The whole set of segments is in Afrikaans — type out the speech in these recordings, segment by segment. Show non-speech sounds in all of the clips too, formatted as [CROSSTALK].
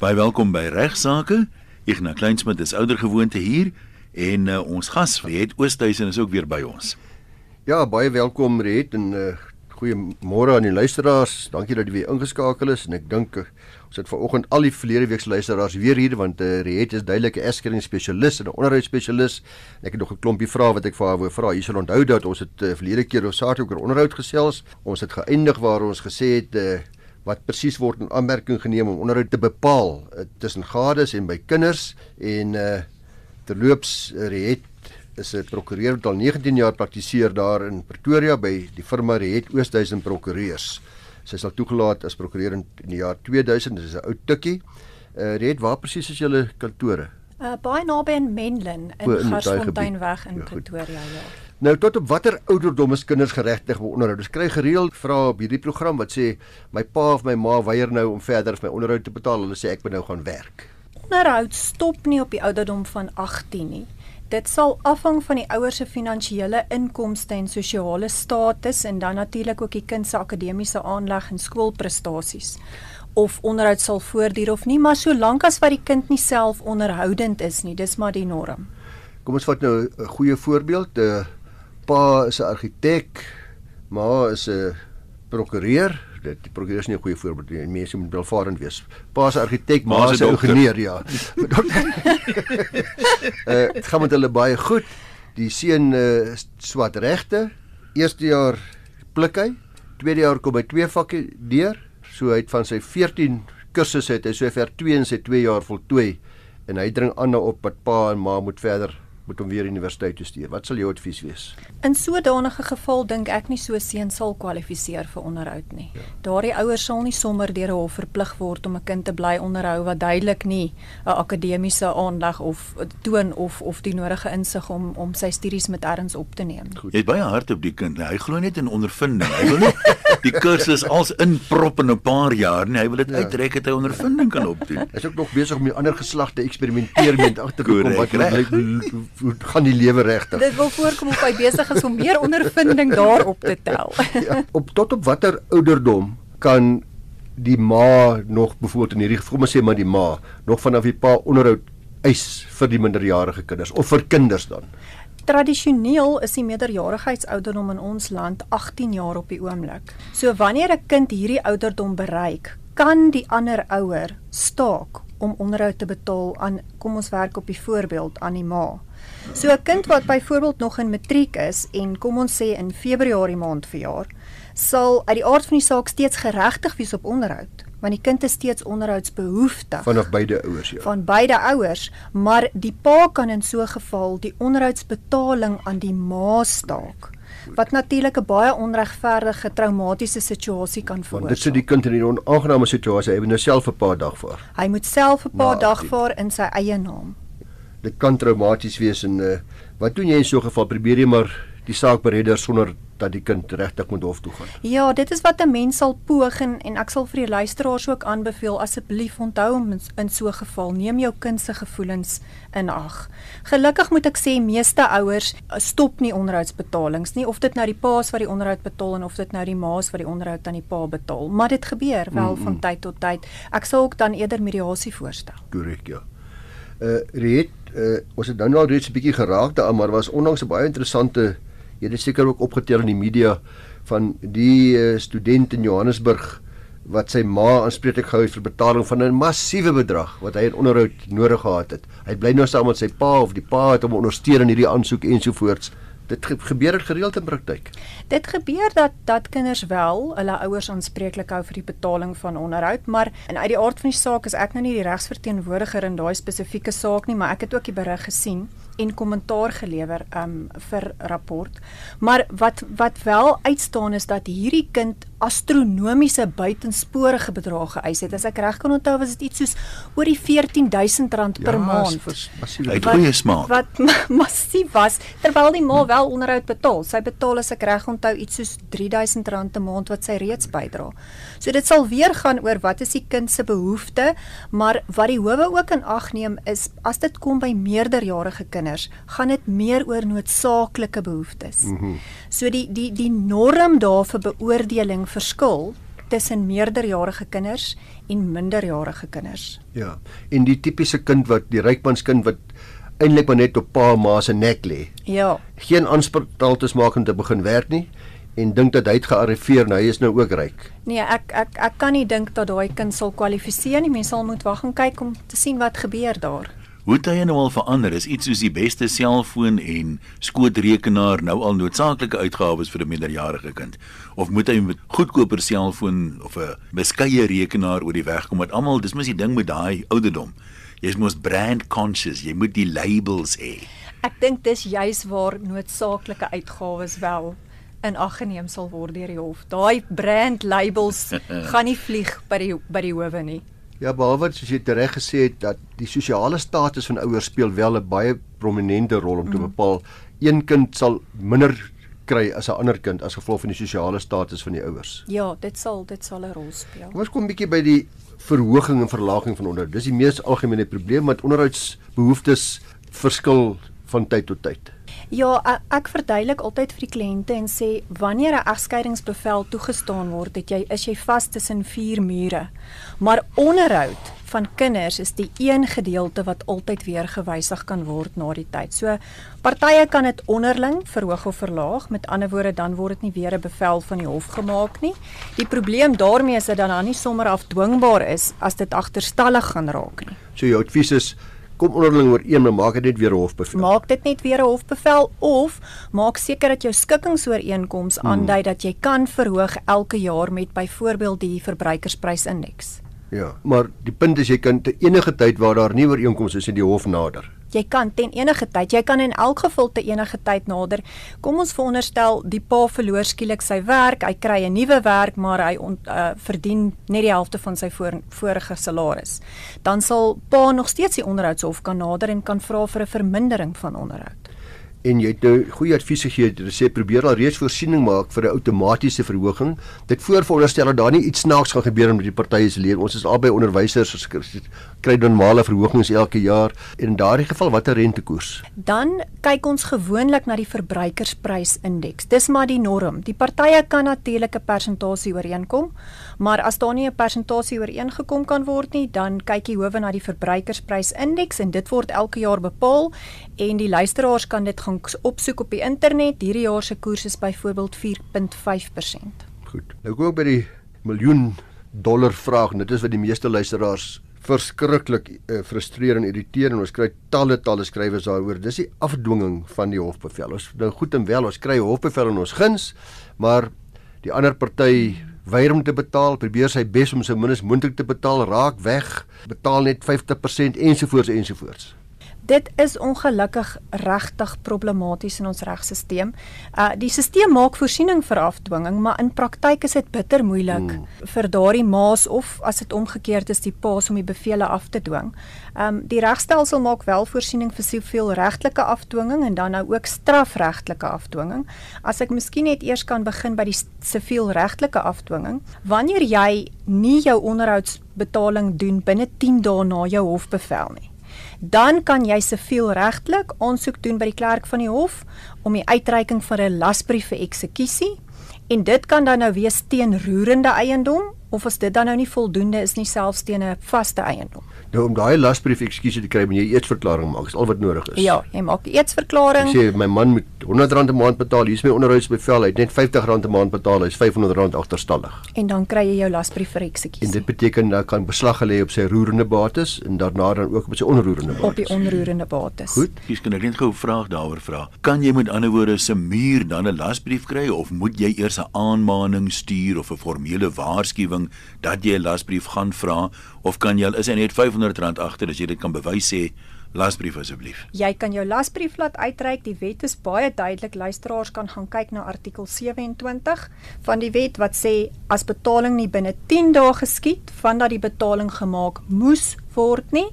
Baie welkom by Regsake. Ignas Kleinsmid is ouer gewoonte hier en uh, ons gas Riet Oosthuizen is ook weer by ons. Ja, baie welkom Riet en uh, goeiemôre aan die luisteraars. Dankie dat jy weer ingeskakel is en ek dink uh, ons het vanoggend al die verlede week se luisteraars weer hier want uh, Riet is duidelik 'n eskering spesialis en 'n onderhoudsspesialis. Ek het nog 'n klompie vrae wat ek vir haar wou vra. Jy sal onthou dat ons het uh, verlede keer oor saak oor onderhoud gesels. Ons het geëindig waar ons gesê het uh, wat presies word in aanmerking geneem om onderhoud te bepaal uh, tussen gades en by kinders en uh terloops uh, Riet is 'n prokureur wat al 19 jaar praktiseer daar in Pretoria by die firma Riet Oosthuizen Prokureurs. Sy is al toegelaat as prokureur in, in die jaar 2000, dis 'n ou tikkie. Uh Riet, waar presies is julle kantore? Uh baie naby in Menlyn in, in Garsfonteinweg in ja, Pretoria, ja. Nou tot op watter ouderdom is kinders geregtig op onderhoud? Ons kry gereeld vrae op hierdie program wat sê my pa of my ma weier nou om verder vir my onderhoud te betaal. Hulle sê ek moet nou gaan werk. Onderhoud stop nie op die ouderdom van 18 nie. Dit sal afhang van die ouers se finansiële inkomste en sosiale status en dan natuurlik ook die kind se akademiese aanleg en skoolprestasies of onderhoud sal voortduur of nie, maar solank as wat die kind nie self onderhoudend is nie, dis maar die norm. Kom ons vat nou 'n goeie voorbeeld. 'n uh pa is 'n argitek, ma is 'n prokureur. Dit die prokureur is nie 'n goeie voorbeeld nie. Mense moet welvarend wees. Pa is argitek, ma is 'n ingenieur, ja. [LAUGHS] uh dit gaan met hulle baie goed. Die seun uh swat regte. Eerste jaar pluk hy. Tweede jaar kom hy twee vakke deur. So hy het van sy 14 kursusse het hy sover 2 in sy 2 jaar voltooi en hy dring aan op dat pa en ma moet verder moet hom weer universiteit toe stuur. Wat sal jou advies wees? In sodanige geval dink ek nie so seun sal kwalifiseer vir onderhoud nie. Ja. Daardie ouers sal nie sommer deur 'n hof verplig word om 'n kind te bly onderhou wat duidelik nie 'n akademiese aanleg of toon of of die nodige insig om om sy studies met erns op te neem. Goed. Jy het baie hard op die kind. Hy glo net in ondervinding. Hy wil nie [LAUGHS] die kursus als inprop in 'n paar jaar nie. Hy wil dit ja. uittrek het hy ondervinding kan opdoen. Hy is ook nog besig om die ander geslag te eksperimenteer met agter te kom wat hoe [LAUGHS] gaan die lewe regtig? Dit wil voorkom of hy besig is om meer ondervinding daarop te tel. [LAUGHS] ja, op tot op watter ouderdom kan die ma nog byvoorbeeld in hierdie geval sê maar die ma nog vanaf die pa onderhoud eis vir die minderjarige kinders of vir kinders dan? Tradisioneel is die meerderjarigheidsouderdom in ons land 18 jaar op die oomblik. So wanneer 'n kind hierdie ouderdom bereik, kan die ander ouer staak om onderhoud te betaal aan kom ons werk op die voorbeeld aan die ma. So 'n kind wat byvoorbeeld nog in matriek is en kom ons sê in Februarie maand verjaar, sal uit die aard van die saak steeds geregtig wees op onderhoud, want die kind is steeds onderhoudsbehoeftig. Vanaf beide ouers ja. Van beide ouers, maar die pa kan in so 'n geval die onderhoudsbetaling aan die ma staak wat natuurlik 'n baie onregverdige traumatiese situasie kan veroorsaak. Dit sit die kind in 'n onaangename situasie, hy moet nou self 'n paar dag vaar. Hy moet self 'n paar dag vaar in sy eie naam dit kan traumaties wees en uh, wat doen jy in so 'n geval probeer jy maar die saak beredder sonder dat die kind regtig moet hof toe gaan. Ja, dit is wat 'n mens sal poog en, en ek sal vir die luisteraars ook aanbeveel asseblief onthou om in, in so 'n geval neem jou kind se gevoelens in ag. Gelukkig moet ek sê meeste ouers eh, stop nie onderhoudsbetalings nie of dit nou die paas wat die onderhoud betaal en of dit nou die maas wat die onderhoud aan die pa betaal, maar dit gebeur wel mm -hmm. van tyd tot tyd. Ek sal ook dan eerder mediasie voorstel. Korrek, ja. Uh Riet, uh, ons het nou al reeds 'n bietjie geraak daaraan, maar was onlangs 'n baie interessante jy het seker ook opgetel in die media van die uh, student in Johannesburg wat sy ma aanspreeklik gehou het vir betaling van 'n massiewe bedrag wat hy in onderhoud nodig gehad het. Hy bly nou saam met sy pa of die pa het hom ondersteun in hierdie aansoek ensovoorts dit ge gebeur dit gereeld in praktyk. Dit gebeur dat dat kinders wel hulle ouers aanspreeklik hou vir die betaling van onderhoud, maar in uit die aard van die saak is ek nou nie die regsverteenwoordiger in daai spesifieke saak nie, maar ek het ook die berig gesien en kommentaar gelewer um vir rapport. Maar wat wat wel uitstaan is dat hierdie kind astronomiese buitensporige bedrae geëis het. As ek reg kan onthou was dit iets soos oor die R14000 per ja, maand. Massief. Hy goeie smaak. Wat [LAUGHS] massief was terwyl die ma wel onderhoud betaal. Sy betaal as ek reg onthou iets soos R3000 'n maand wat sy reeds bydra. So dit sal weer gaan oor wat is die kind se behoefte, maar wat die howe ook in ag neem is as dit kom by meerderjarige kinders, gaan dit meer oor noodsaaklike behoeftes. Mm -hmm. So die die die norm daar vir beoordeling verskil tussen meerderjarige kinders en minderjarige kinders. Ja. En die tipiese kind wat die rykmanskind wat eintlik maar net op pa ma se nek lê. Ja. Geen aanspraaktaltes maak om te begin werk nie en dink dat hy het gearriveer nou hy is nou ook ryk. Nee, ek ek ek kan nie dink dat daai kind sal kwalifiseer nie. Mens sal moet wag en kyk om te sien wat gebeur daar. Hoe tye nou al verander is iets soos die beste selfoon en skootrekenaar nou al noodsaaklike uitgawes vir 'n minderjarige kind of moet hy met goedkoper selfoon of 'n beskeie rekenaar oor die weg kom want almal dis mos die ding met daai ouderdom jy's mos brand conscious jy moet die labels hê Ek dink dis juis waar noodsaaklike uitgawes wel in ag geneem sal word deur die hof. Daai brand labels [LAUGHS] gaan nie vlieg by die by die howe nie. Ja, behalwe soos jy reg gesê het dat die sosiale status van ouers speel wel 'n baie prominente rol om te Mm. bepaal een kind sal minder kry as 'n ander kind as gevolg van die sosiale status van die ouers. Ja, dit sal dit sal 'n rol speel. Kom ons kom 'n bietjie by die verhoging en verlaging van onderhoud. Dis die mees algemene probleem want onderhoudsbehoeftes verskil van tyd tot tyd. Ja, ek, verduidelik altyd vir die kliënte en sê wanneer 'n egskeidingsbevel toegestaan word, het jy is jy vas tussen vier mure. Maar onderhoud van kinders is die een gedeelte wat altyd weer gewysig kan word na die tyd. So partye kan dit onderling verhoog of verlaag. Met ander woorde, dan word dit nie weer 'n bevel van die hof gemaak nie. Die probleem daarmee is dat dan nie sommer afdwingbaar is as dit agterstallig gaan raak nie. So jou advies is kom onderling ooreen en maak dit net weer 'n hofbevel. Maak dit net weer 'n hofbevel of maak seker dat jou skikkingsooreenkoms aandui dat jy kan verhoog elke jaar met byvoorbeeld die verbruikersprysindeks. Ja, maar die punt is jy kan te enige tyd waar daar nie ooreenkomste is in die hof nader. Jy kan ten enige tyd, jy kan in elk geval te enige tyd nader. Kom ons veronderstel die pa verloor skielik sy werk, hy kry 'n nuwe werk, maar hy ont, uh, verdien net die helfte van sy voor, vorige salaris. Dan sal pa nog steeds die onderhoudshof kan nader en kan vra vir 'n vermindering van onderhoud. En jy het nou goeie advies gegee. Jy sê probeer al reeds voorsiening maak vir 'n outomatiese verhoging. Dit voorveronderstel dat daar nie iets snaaks gaan gebeur met die partye se leer. Ons is albei onderwysers, ons kry- normale verhogings elke jaar. En in daardie geval watter rentekoers? Dan kyk ons gewoonlik na die verbruikersprysindeks. Dis maar die norm. Die partye kan natuurlik 'n persentasie ooreenkom, maar as daar nie 'n persentasie ooreengekom kan word nie, dan kyk die howe na die verbruikersprysindeks en dit word elke jaar bepaal en die luisteraars kan dit opsoek op die internet. Hierdie jaar se koers is byvoorbeeld 4.5%. Goed. Nou kom ek by die miljoen dollar vraag. en Dit is wat die meeste luisteraars verskriklik uh, frustreer en irriteer en ons kry talle talle skrywers daaroor. Dis die afdwinging van die hofbevel. Ons nou goed en wel, ons kry 'n hofbevel in ons guns, maar die ander party weier om te betaal, probeer sy bes om so min as moontlik te betaal, raak weg, betaal net 50% ensovoorts ensovoorts. Dit is ongelukkig regtig problematies in ons regstelsel. Uh die stelsel maak voorsiening vir afdwinging, maar in praktyk is dit bitter moeilik mm. vir daardie maas of as dit omgekeerd is die paas om die bevele af te dwing. Um die regstelsel maak wel voorsiening vir soveel regtelike afdwinging en dan nou ook strafregtelike afdwinging. As ek miskien net eers kan begin by die sivielregtelike afdwinging. Wanneer jy nie jou onderhoudsbetaling doen binne 10 dae na jou hofbevel nie, dan kan jy sivielregtelik aansoek doen by die klerk van die hof om die uitreiking van 'n lasbrief vir eksekusie. En dit kan dan nou wees teen roerende eiendom of as dit dan nou nie voldoende is nie selfs teen 'n vaste eiendom. Nou om daai lasbrief ekskuusie te kry, moet jy eetsverklaring maak. Dis al wat nodig is. Ja, jy maak 'n Ek eetsverklaring. sê my man moet R100 'n maand betaal. Hier is my onderhoudsbevel. Hy het net R50 'n maand betaal. Hy's R500 agterstallig. en dan kry jy jou lasbrief vir En eksekusie dit beteken dat kan beslag gelê op sy roerende bates en daarna dan ook op sy onroerende bates. op die onroerende bates. Goed. Kies kan ek net gou 'n vraag daaroor vra. Kan jy met ander woorde se muur dan 'n lasbrief kry of moet jy eers 'n aanmaning stuur of 'n formele waarskuwing dat jy 'n lasbrief gaan vra of kan jy al is hy net R500 agter as jy dit kan bewys sê lasbrief asseblief. Jy kan jou lasbrief laat uitreik. Die wet is baie duidelik. Luisteraars kan gaan kyk na artikel 27 van die wet wat sê as betaling nie binne 10 dae geskied vandat die betaling gemaak moes word nie,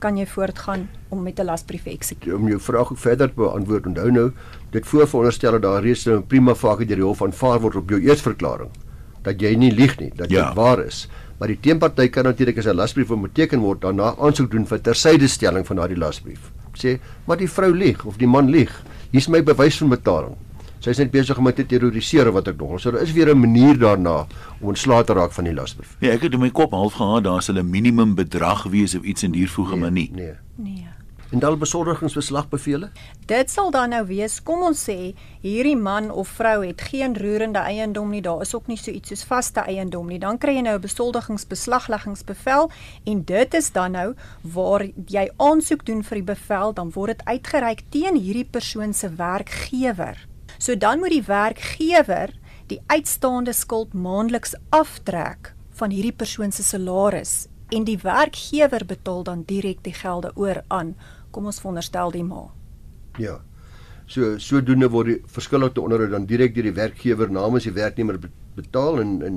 kan jy voortgaan om met 'n lasbrief te eksekuteer. Om jou vraag ook verder te beantwoord, onthou nou, dit voorveronderstel dat daar reeds 'n prima facie deur die hof aanvaar word op jou eersverklaring dat jy nie lieg nie, dat Ja. dit waar is. Maar die teenparty kan natuurlik as 'n lasbrief onderteken word, daarna aansoek doen vir tersydestelling van daardie lasbrief. Sê, maar die vrou lieg of die man lieg. Hier's my bewys van betaling. Sy's net besig om my te terroriseer wat ek nog. So daar is weer 'n manier daarna om ontslae te raak van die lasbrief. Ja, ek het in my kop half gehad daar sal 'n minimum bedrag wees of iets in dier voege Nee, maar nie. Nee. Nee. En dan besorgingsbeslagbevele? Dit sal dan nou wees, kom ons sê, hierdie man of vrou het geen roerende eiendom nie, daar is ook nie so iets soos vaste eiendom nie. Dan kry jy nou 'n besoldigingsbeslagleggingsbevel en dit is dan nou waar jy aansoek doen vir die bevel, dan word dit uitgereik teen hierdie persoon se werkgewer. So dan moet die werkgewer die uitstaande skuld maandeliks aftrek van hierdie persoon se salaris en die werkgewer betaal dan direk die gelde oor aan kom ons veronderstel die ma. Ja. So sodoende word die verskillende onderhoud dan direk deur die werkgewer namens die werknemer be- betaal en en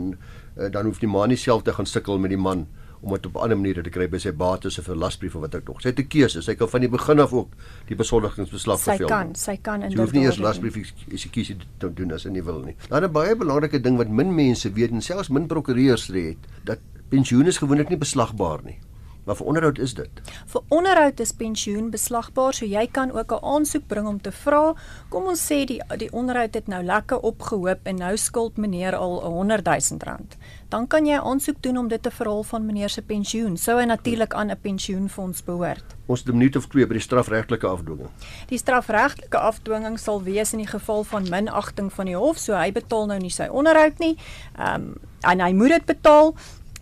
uh, dan hoef die ma nie self te gaan sukkel met die man om dit op 'n ander manier te kry by sy bates of 'n lasbrief of wat ek nog. Sy het 'n keuse. Sy kan van die begin af ook die besoldigingsbeslag Sy vervul. kan, sy kan inderdaad. hoef nie eers lasbrief is kies dit te doen as jy nie wil nie. Dan 'n baie belangrike ding wat min mense weet en selfs min prokureurs het, dat pensioen is gewoonlik nie beslagbaar nie. Maar vir onderhoud is dit. Vir onderhoud is pensioen beslagbaar, so jy kan ook 'n aansoek bring om te vra. Kom ons sê die die onderhoud het nou lekker opgehoop en nou skuld meneer al 100 000 rand. Dan kan jy 'n aansoek doen om dit te verhaal van meneer se pensioen. Sou hy natuurlik aan 'n pensioenfonds behoort. Ons het 'n minuut of twee by die strafregtelike afdwinging. Die strafregtelike afdwinging sal wees in die geval van minagting van die hof, so hy betaal nou nie sy onderhoud nie. Ehm um, en hy moet dit betaal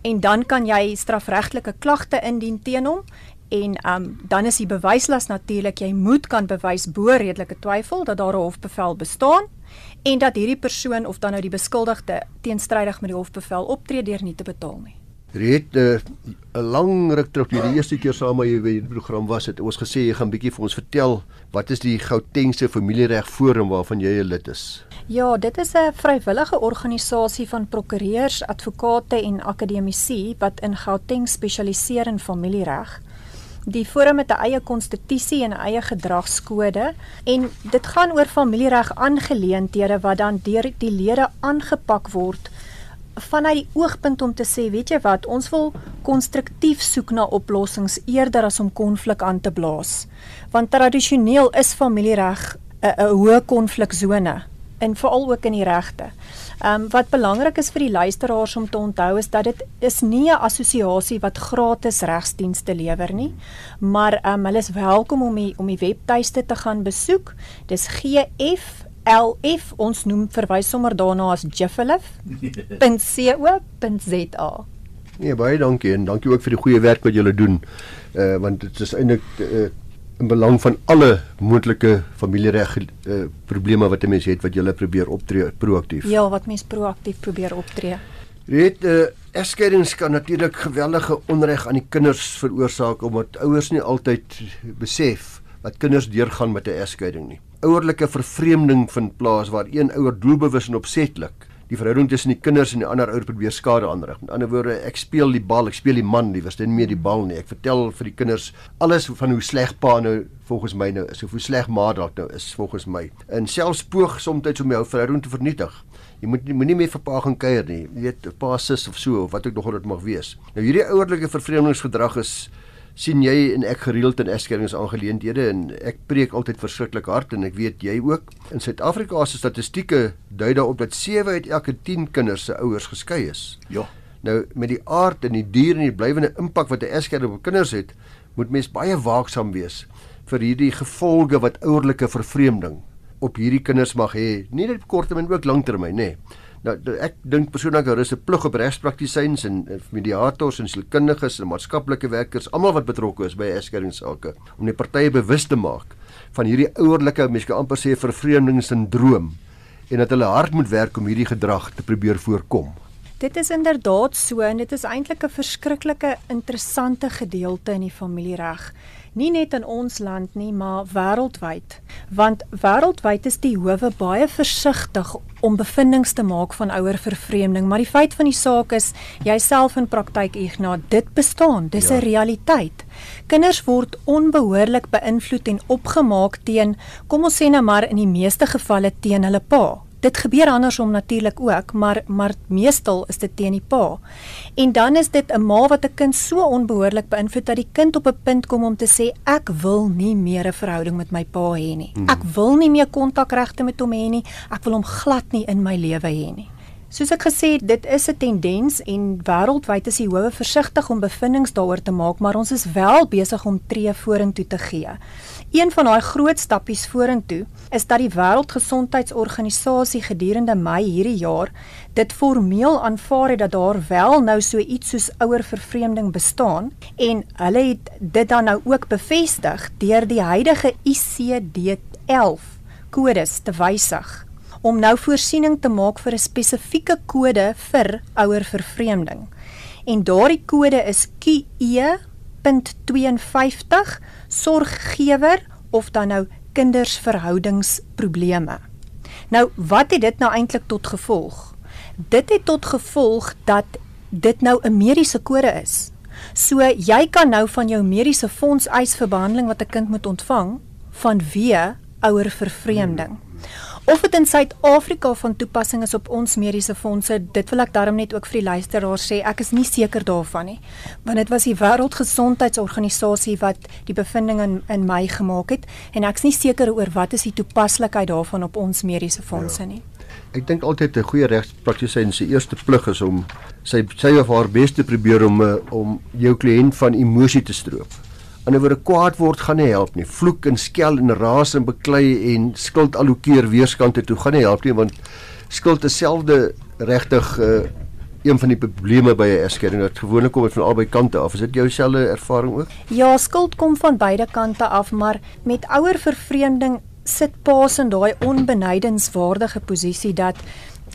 en dan kan jy strafregtelike klagte indien teen hom en um, dan is die bewyslas natuurlik jy moet kan bewys bo redelike twyfel dat daar 'n hofbevel bestaan en dat hierdie persoon of dan nou die beskuldigde teenstrydig met die hofbevel optree deur nie te betaal nie. Jy het 'n uh, lang ruk terug, toe die eerste keer saam met jou by die program was, het ons gesê jy gaan bietjie vir ons vertel wat is die Gautengse familiereg forum waarvan jy 'n lid is. Ja, dit is 'n vrywillige organisasie van prokureurs, advokate en akademici wat in Gauteng spesialiseer in familiereg. Die forum het 'n eie konstitusie en 'n eie gedragskode en dit gaan oor familiereg aangeleenthede wat dan deur die lede aangepak word vanuit die oogpunt om te sê, weet jy wat, ons wil konstruktief soek na oplossings eerder as om konflik aan te blaas. Want tradisioneel is familiereg 'n hoë konfliksone en veral ook in die regte. Ehm um, wat belangrik is vir die luisteraars om te onthou is dat dit is nie 'n assosiasie wat gratis regsdienste lewer nie, maar ehm um, hulle is welkom om die om die webtuiste te gaan besoek. Dis GF LF ons noem verwys sommer daarna as jifflif.co.za. [LAUGHS] Nee, baie dankie en dankie ook vir die goeie werk wat julle doen. Uh want dit is eintlik uh, in belang van alle moontlike familiereg uh, probleme wat 'n mens het wat julle probeer optree proaktief. Ja, wat mens proaktief probeer optree. Jy weet, uh, egskeidings kan natuurlik geweldige onreg aan die kinders veroorsaak omdat ouers nie altyd besef wat kinders deurgaan met 'n egskeiding nie. Ouerlike vervreemding vind plaas waar een ouer doelbewus en opsetlik die verhouding tussen die kinders en die ander ouer probeer skade aanrig. Met ander woorde, ek speel die bal, ek speel die man liewers, dit nie meer die bal nie. Ek vertel vir die kinders alles van hoe sleg pa nou volgens my nou is, hoe sleg ma dalk nou is volgens my. En selfs poog soms om jou verhouding te vernietig. Jy moet nie moenie meer vir pa gaan kuier nie. Jy weet, pa sis of so of wat ook nog dit mag wees. Nou hierdie ouerlike vervreemdingsgedrag is sien jy en ek gereeld in egskeiingsaangeleenthede en ek preek altyd verskriklik hard en ek weet jy ook. In Suid-Afrika se statistieke dui daarop dat 7 uit elke 10 kinders se ouers geskei is. Ja. Nou met die aard en die dier en die blywende impak wat 'n egskeiding op kinders het, moet mens baie waaksaam wees vir hierdie gevolge wat ouerlike vervreemding op hierdie kinders mag hê, nie net op korttermyn ook langtermyn, nê. Nee. Nou ek dink persoonlik daar is 'n plig op regspraktisyns en en mediators en sielkundiges en maatskaplike werkers, almal wat betrokke is by egskeidingssake, om die partye bewus te maak van hierdie ouerlike, mens kan amper sê vervreemdingssindroom en dat hulle hard moet werk om hierdie gedrag te probeer voorkom. Dit is inderdaad so en dit is eintlik 'n verskriklike interessante gedeelte in die familiereg. Nie net in ons land nie, maar wêreldwyd. Want wêreldwyd is die howe baie versigtig om bevindinge te maak van ouer vervreemding, maar die feit van die saak is, jouself in praktyk Ignas, dit bestaan. Dis 'n ja. realiteit. Kinders word onbehoorlik beïnvloed en opgemaak teen, kom ons sê nou maar in die meeste gevalle teen hulle pa Dit gebeur andersom natuurlik ook, maar maar meestal is dit teen die pa. En dan is dit 'n ma wat 'n kind so onbehoorlik beïnvloed dat die kind op 'n punt kom om te sê ek wil nie meer 'n verhouding met my pa hê nie. Hmm. Ek wil nie meer kontakregte met hom hê nie. Ek wil hom glad nie in my lewe hê nie. Soos ek gesê het, dit is 'n tendens en wêreldwyd is die howe versigtig om bevindinge daaroor te maak, maar ons is wel besig om tree vorentoe te gee. Een van daai groot stappies vorentoe is dat die Wêreldgesondheidsorganisasie gedurende Mei hierdie jaar dit formeel aanvaar het dat daar wel nou so iets soos ouer vervreemding bestaan en hulle het dit dan nou ook bevestig deur die huidige ICD-11 kodes te wysig om nou voorsiening te maak vir 'n spesifieke kode vir ouer vervreemding. En daardie kode is QE.52 sorggewer of dan nou kindersverhoudingsprobleme. Nou, wat het dit nou eintlik tot gevolg? Dit het tot gevolg dat dit nou 'n mediese kode is. So jy kan nou van jou mediese fonds eis vir behandeling wat 'n kind moet ontvang vanweë ouer vervreemding. Hmm. Of dit in Suid-Afrika van toepassing is op ons mediese fondse, dit wil ek daarom net ook vir die luisteraars sê, ek is nie seker daarvan nie. Want dit was die Wêreldgesondheidsorganisasie wat die bevindinge in, in my gemaak het en ek's nie seker oor wat is die toepaslikheid daarvan op ons mediese fondse ja. nie. Ek dink altyd 'n goeie regspraktisyn se eerste plig is om sy sy of haar bes te probeer om eh, om jou kliënt van emosie te stroop ander woorde kwaad word gaan nie help nie. Vloek en skel en raas en beklei en skuld allokeer weerskante toe gaan nie help nie want skuld is selfde regtig uh, een van die probleme by 'n egskeiding wat gewoonlik kom van albei kante af. Is dit jou selfe ervaring ook? Ja, skuld kom van beide kante af, maar met ouer vervreemding sit paas in daai onbenydenswaardige posisie dat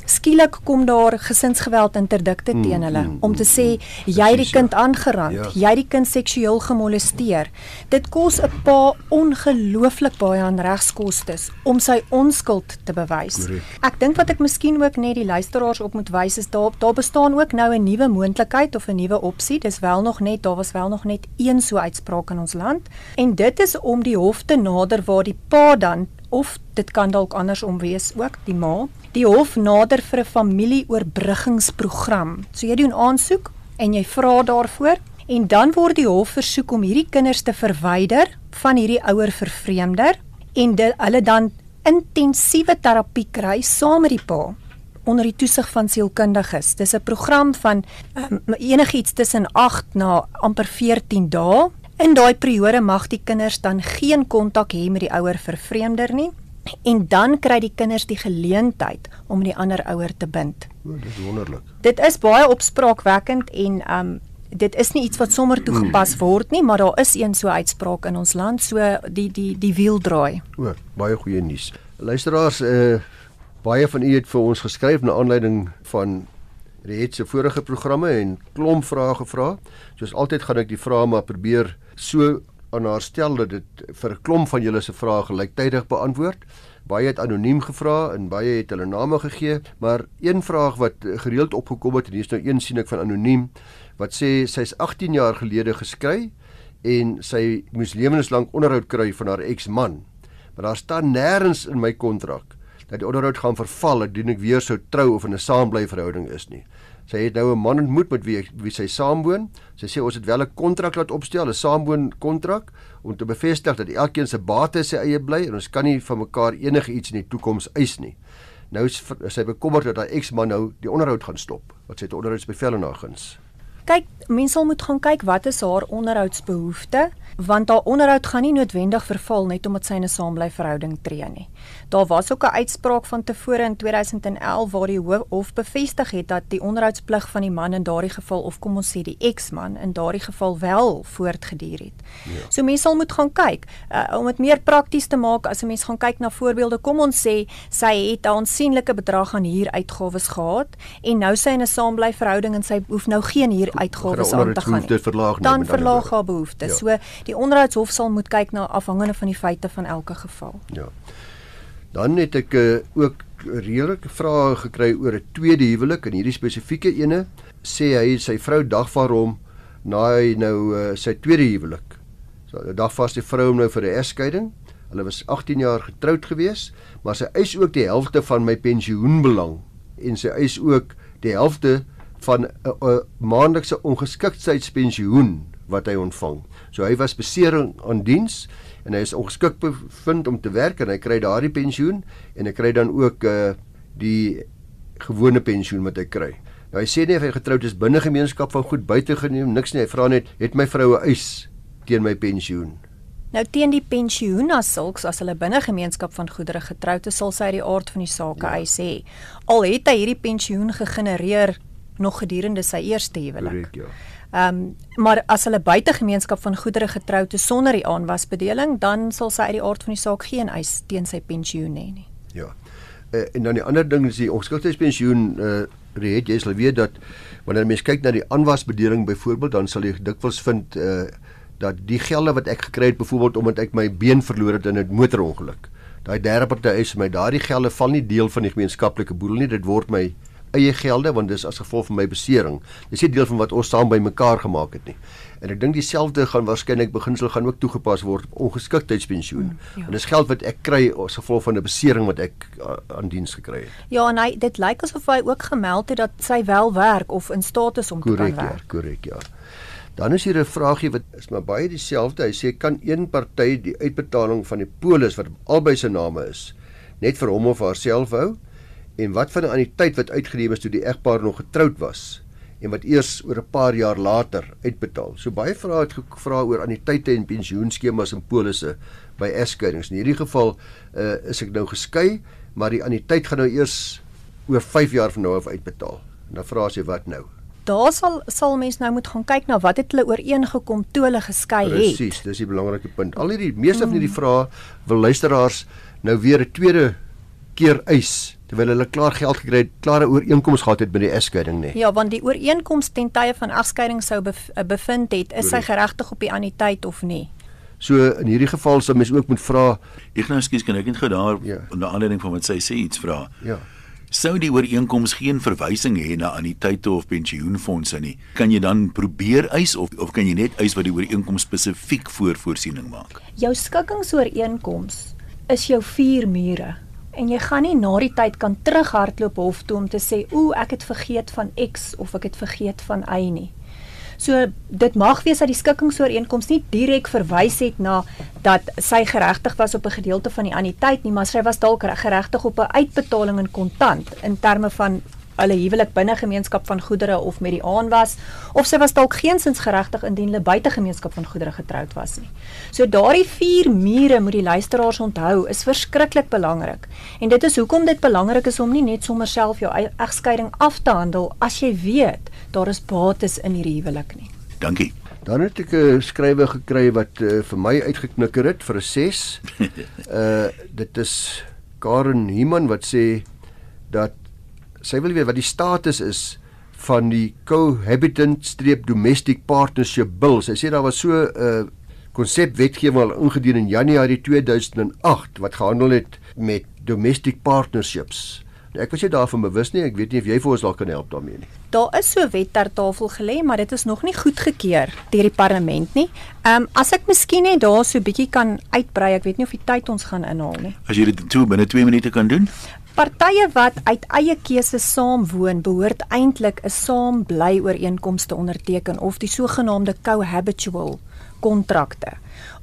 skielik kom daar gesinsgeweld interdikte mm, teen hulle mm, om te sê jy het die kind aangerand, ja. jy het die kind seksueel gemolesteer. Dit kos 'n pa ongelooflik baie aan regskoste om sy onskuld te bewys. Ek dink wat ek miskien ook net die luisteraars op moet wys is daar daar bestaan ook nou 'n nuwe moontlikheid of 'n nuwe opsie. Dis wel nog net daar was wel nog net een so uitspraak in ons land en dit is om die hof te nader waar die pa dan of dit kan dalk andersom wees ook die ma. Die hof nader vir 'n familieoorbruggingsprogram. So jy doen aansoek en jy vra daarvoor en dan word die hof versoek om hierdie kinders te verwyder van hierdie ouer vervreemder en dit hulle dan intensiewe terapie kry saam met die pa onder die toesig van sielkundiges. Dis 'n program van um, enigiets tussen 8 na amper 14 dae In daai periode mag die kinders dan geen kontak hê met die ouer vervreemder nie en dan kry die kinders die geleentheid om die ander ouer te bind. O, dit is wonderlik. Dit is baie opspraakwekkend en um dit is nie iets wat sommer toegepas word nie, maar daar is een so uitspraak in ons land, so die die die wiel draai. O, baie goeie nuus. Luisteraars, uh baie van u het vir ons geskryf na aanleiding van die het se vorige programme en klomp vrae gevra. Soos altyd gaan ek die vrae maar probeer so aan haar stel dat dit vir 'n klomp van julle se vrae gelyktydig beantwoord. Baie het anoniem gevra en baie het hulle name gegee, maar een vraag wat gereeld opgekom het en hier's nou een sien ek van anoniem wat sê sy's 18 jaar gelede geskei en sy moes lewenslank onderhoud kry van haar eksman. Maar daar staan nêrens in my kontrak dat die onderhoud gaan verval indien ek weer sou trou of in 'n saamblyverhouding is nie. Sy het nou 'n man ontmoet met wie wie sy saamwoon. Sy sê ons het wel 'n kontrak laat opstel, 'n saamwoon kontrak om te bevestig dat elkeen se bates sy eie bly en ons kan nie van mekaar enige iets in die toekoms eis nie. Nou is sy bekommerd dat haar eksman nou die onderhoud gaan stop. Wat sy het onderhoudsbevel en haar guns. Kyk, mense moet gaan kyk wat is haar onderhoudsbehoeftes want haar onderhoud gaan nie noodwendig verval net omdat sy in 'n saamblyverhouding tree nie. Daar was ook 'n uitspraak van tevore in 2011 waar die hof bevestig het dat die onderhoudsplig van die man in daardie geval of kom ons sê die eksman in daardie geval wel voortgeduur het. Ja. So mense sal moet gaan kyk uh, om dit meer prakties te maak as 'n mens gaan kyk na voorbeelde. Kom ons sê sy het 'n aansienlike bedrag aan huuruitgawes gehad en nou sy in 'n saamblyverhouding en sy hoef nou geen huuruitgawes aan te gaan nie. Dan verlaag haar behoeftes. Ja. So die onderhoudshof sal moet kyk na afhangende van die feite van elke geval. Ja. Dan het ek uh, ook redelike vrae gekry oor 'n tweede huwelik en hierdie spesifieke ene sê hy sy vrou dagvaar hom na hy nou uh, sy tweede huwelik. So dagvaar sy vrou hom nou vir 'n egskeiding Hulle was 18 jaar getroud gewees, maar sy eis ook die helfte van my pensioenbelang en sy eis ook die helfte van 'n uh, maandelikse ongeskiktheidspensioen wat hy ontvang. So hy was besering aan diens en hy is ongeskik bevind om te werk en hy kry daardie pensioen en hy kry dan ook uh die gewone pensioen wat hy kry. Nou hy sê nie of hy getroud is binne gemeenskap van goed buite geneem niks nie. Hy vra net het my vroue eis teen my pensioen. Nou teen die pensioen as sulks as hulle binne gemeenskap van goedere getroud is, sal sy uit die aard van die saak ja. eis hê. Al het hy hierdie pensioen gegenereer nog gedurende sy eerste huwelik. Korrek, ja. Ehm um, maar as hulle buite gemeenskap van goedere getroud is sonder die aanwasbedeling, dan sal sy uit die aard van die saak geen eis teen sy pensioen hê nie. Ja. Uh, en dan die ander ding is die ongeskiktheidspensioen uh reed jy sal weet dat wanneer mens kyk na die aanwasbedeling byvoorbeeld, dan sal jy dikwels vind uh dat die gelde wat ek gekry het byvoorbeeld omdat ek my been verloor het in 'n motorongeluk. Daai derde party is my daardie gelde val nie deel van die gemeenskaplike boedel nie, dit word my eie gelde want dis as gevolg van my besering. Dis nie deel van wat ons saam bymekaar gemaak het nie. En ek dink dieselfde gaan waarskynlik beginsel gaan ook toegepas word op ongeskiktheidspensioen. Mm, ja. En dis geld wat ek kry as gevolg van 'n besering wat ek uh, aan diens gekry het. Ja, en hy dit lyk asof hy ook gemeld het dat sy wel werk of in staat is om correct, te kan werk. Korrek, ja, korrek, ja. Dan is hier 'n vraagie wat is maar baie dieselfde. Hy sê kan een party die uitbetaling van die polis wat albei se name is net vir hom of haarself hou en wat van die anniteit wat uitgeneem is toe die egpaar nog getroud was en wat eers oor 'n paar jaar later uitbetaal. So baie vrae het gevra oor anniteite en pensioenskemas en polisse by egskeidings. In hierdie geval uh, is ek nou geskei, maar die anniteit gaan nou eers oor 5 jaar van nou af uitbetaal. En dan vra as jy wat nou? daar sal sal mens nou moet gaan kyk na wat het hulle ooreengekom toe hulle geskei het. Presies, dis die belangrike punt. Al hierdie meeste van hierdie mm. vrae wil luisteraars nou weer 'n tweede keer eis terwyl hulle klaar geld gekry het, klare ooreenkoms gehad het met die egskeiding nê. Ja, want die ooreenkoms ten tye van egskeiding sou bev eh, bevind het, is hy geregtig op die anniteit of nie? So in hierdie geval sal mens ook moet vra, ek nou skuis kan ek net gou daar ja. onder aanleiding van wat sy sê iets vra. Ja sou die ooreenkoms geen verwysing hê na anniteite of pensioenfonde nie, kan jy dan probeer eis of of kan jy net eis wat die ooreenkoms spesifiek voor voorsiening maak? Jou skikkingsooreenkoms is jou vier mure en jy gaan nie na die tyd kan terughardloop hof toe om te sê o, ek het vergeet van X of ek het vergeet van Y nie. So dit mag wees dat die skikkingsooreenkoms nie direk verwys het na dat sy geregtig was op 'n gedeelte van die anniteit nie, maar sy was dalk geregtig op 'n uitbetaling in kontant in terme van hulle huwelik binne gemeenskap van goedere of met die aanwas of sy was dalk geensins geregtig indien hulle buite gemeenskap van goedere getroud was nie. So daardie vier mure moet die luisteraars onthou is verskriklik belangrik. En dit is hoekom dit belangrik is om nie net sommer self jou egskeiding af te handel as jy weet daar is bates in hierdie huwelik nie. Dankie. Dan het ek 'n skrywe gekry wat uh, vir my uitgeknikker het vir 'n 6. Uh dit is Karen Himan wat sê dat sy wil weet wat die status is van die cohabitant streep domestic partnership bill. Sy sê daar was so 'n uh, konsep wetgewing al ingedien in Januarie 2008 wat gehandel het met domestic partnerships. Ek was nie daarvan bewus nie. Ek weet nie of jy vir ons dalk kan help daarmee nie. Daar is so wet ter tafel gelê, maar dit is nog nie goedgekeur deur die parlement nie. Ehm um, as ek miskien net daar so 'n bietjie kan uitbrei, ek weet nie of die tyd ons gaan inhaal nie. As jy dit toe binne 2 minute kan doen? Partye wat uit eie keuse saamwoon, behoort eintlik 'n saambly ooreenkomste te onderteken of die sogenaamde cohabitual kontrakte.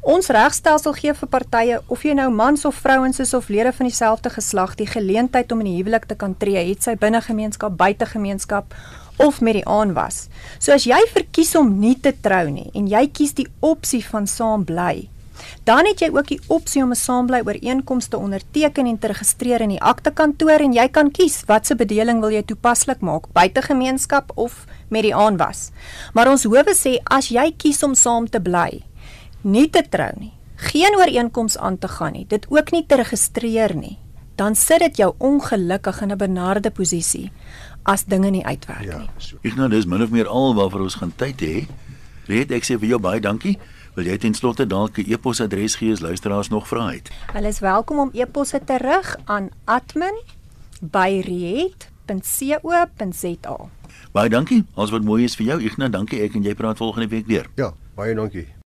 Ons regstelsel gee vir partye of jy nou mans of vrouens is of lede van dieselfde geslag die geleentheid om in die huwelik te kan tree, het sy binne gemeenskap, buite gemeenskap of met die aanwas. So as jy verkies om nie te trou nie en jy kies die opsie van saam bly, dan het jy ook die opsie om 'n saambly ooreenkoms te onderteken en te registreer in die aktekantoor en jy kan kies watse bedeling wil jy toepaslik maak, buite gemeenskap of met die aanwas. Maar ons howe sê as jy kies om saam te bly, nie te trou nie, geen ooreenkoms aan te gaan nie, dit ook nie te registreer nie, dan sit dit jou ongelukkig in 'n benarde posisie as dinge nie uitwerk ja, nie. Ek nou dis min of meer al waarvoor ons gaan tyd hê. Reed ek sê vir jou baie dankie. Wil jy ten slotte dalk 'n e-posadres gee as luisteraars nog vra het? Hulle is welkom om e-posse terug aan admin@riet.co.za. Baie dankie. Ons wat mooi is vir jou, Ignas, dankie ek en jy praat volgende week weer. Ja, baie dankie.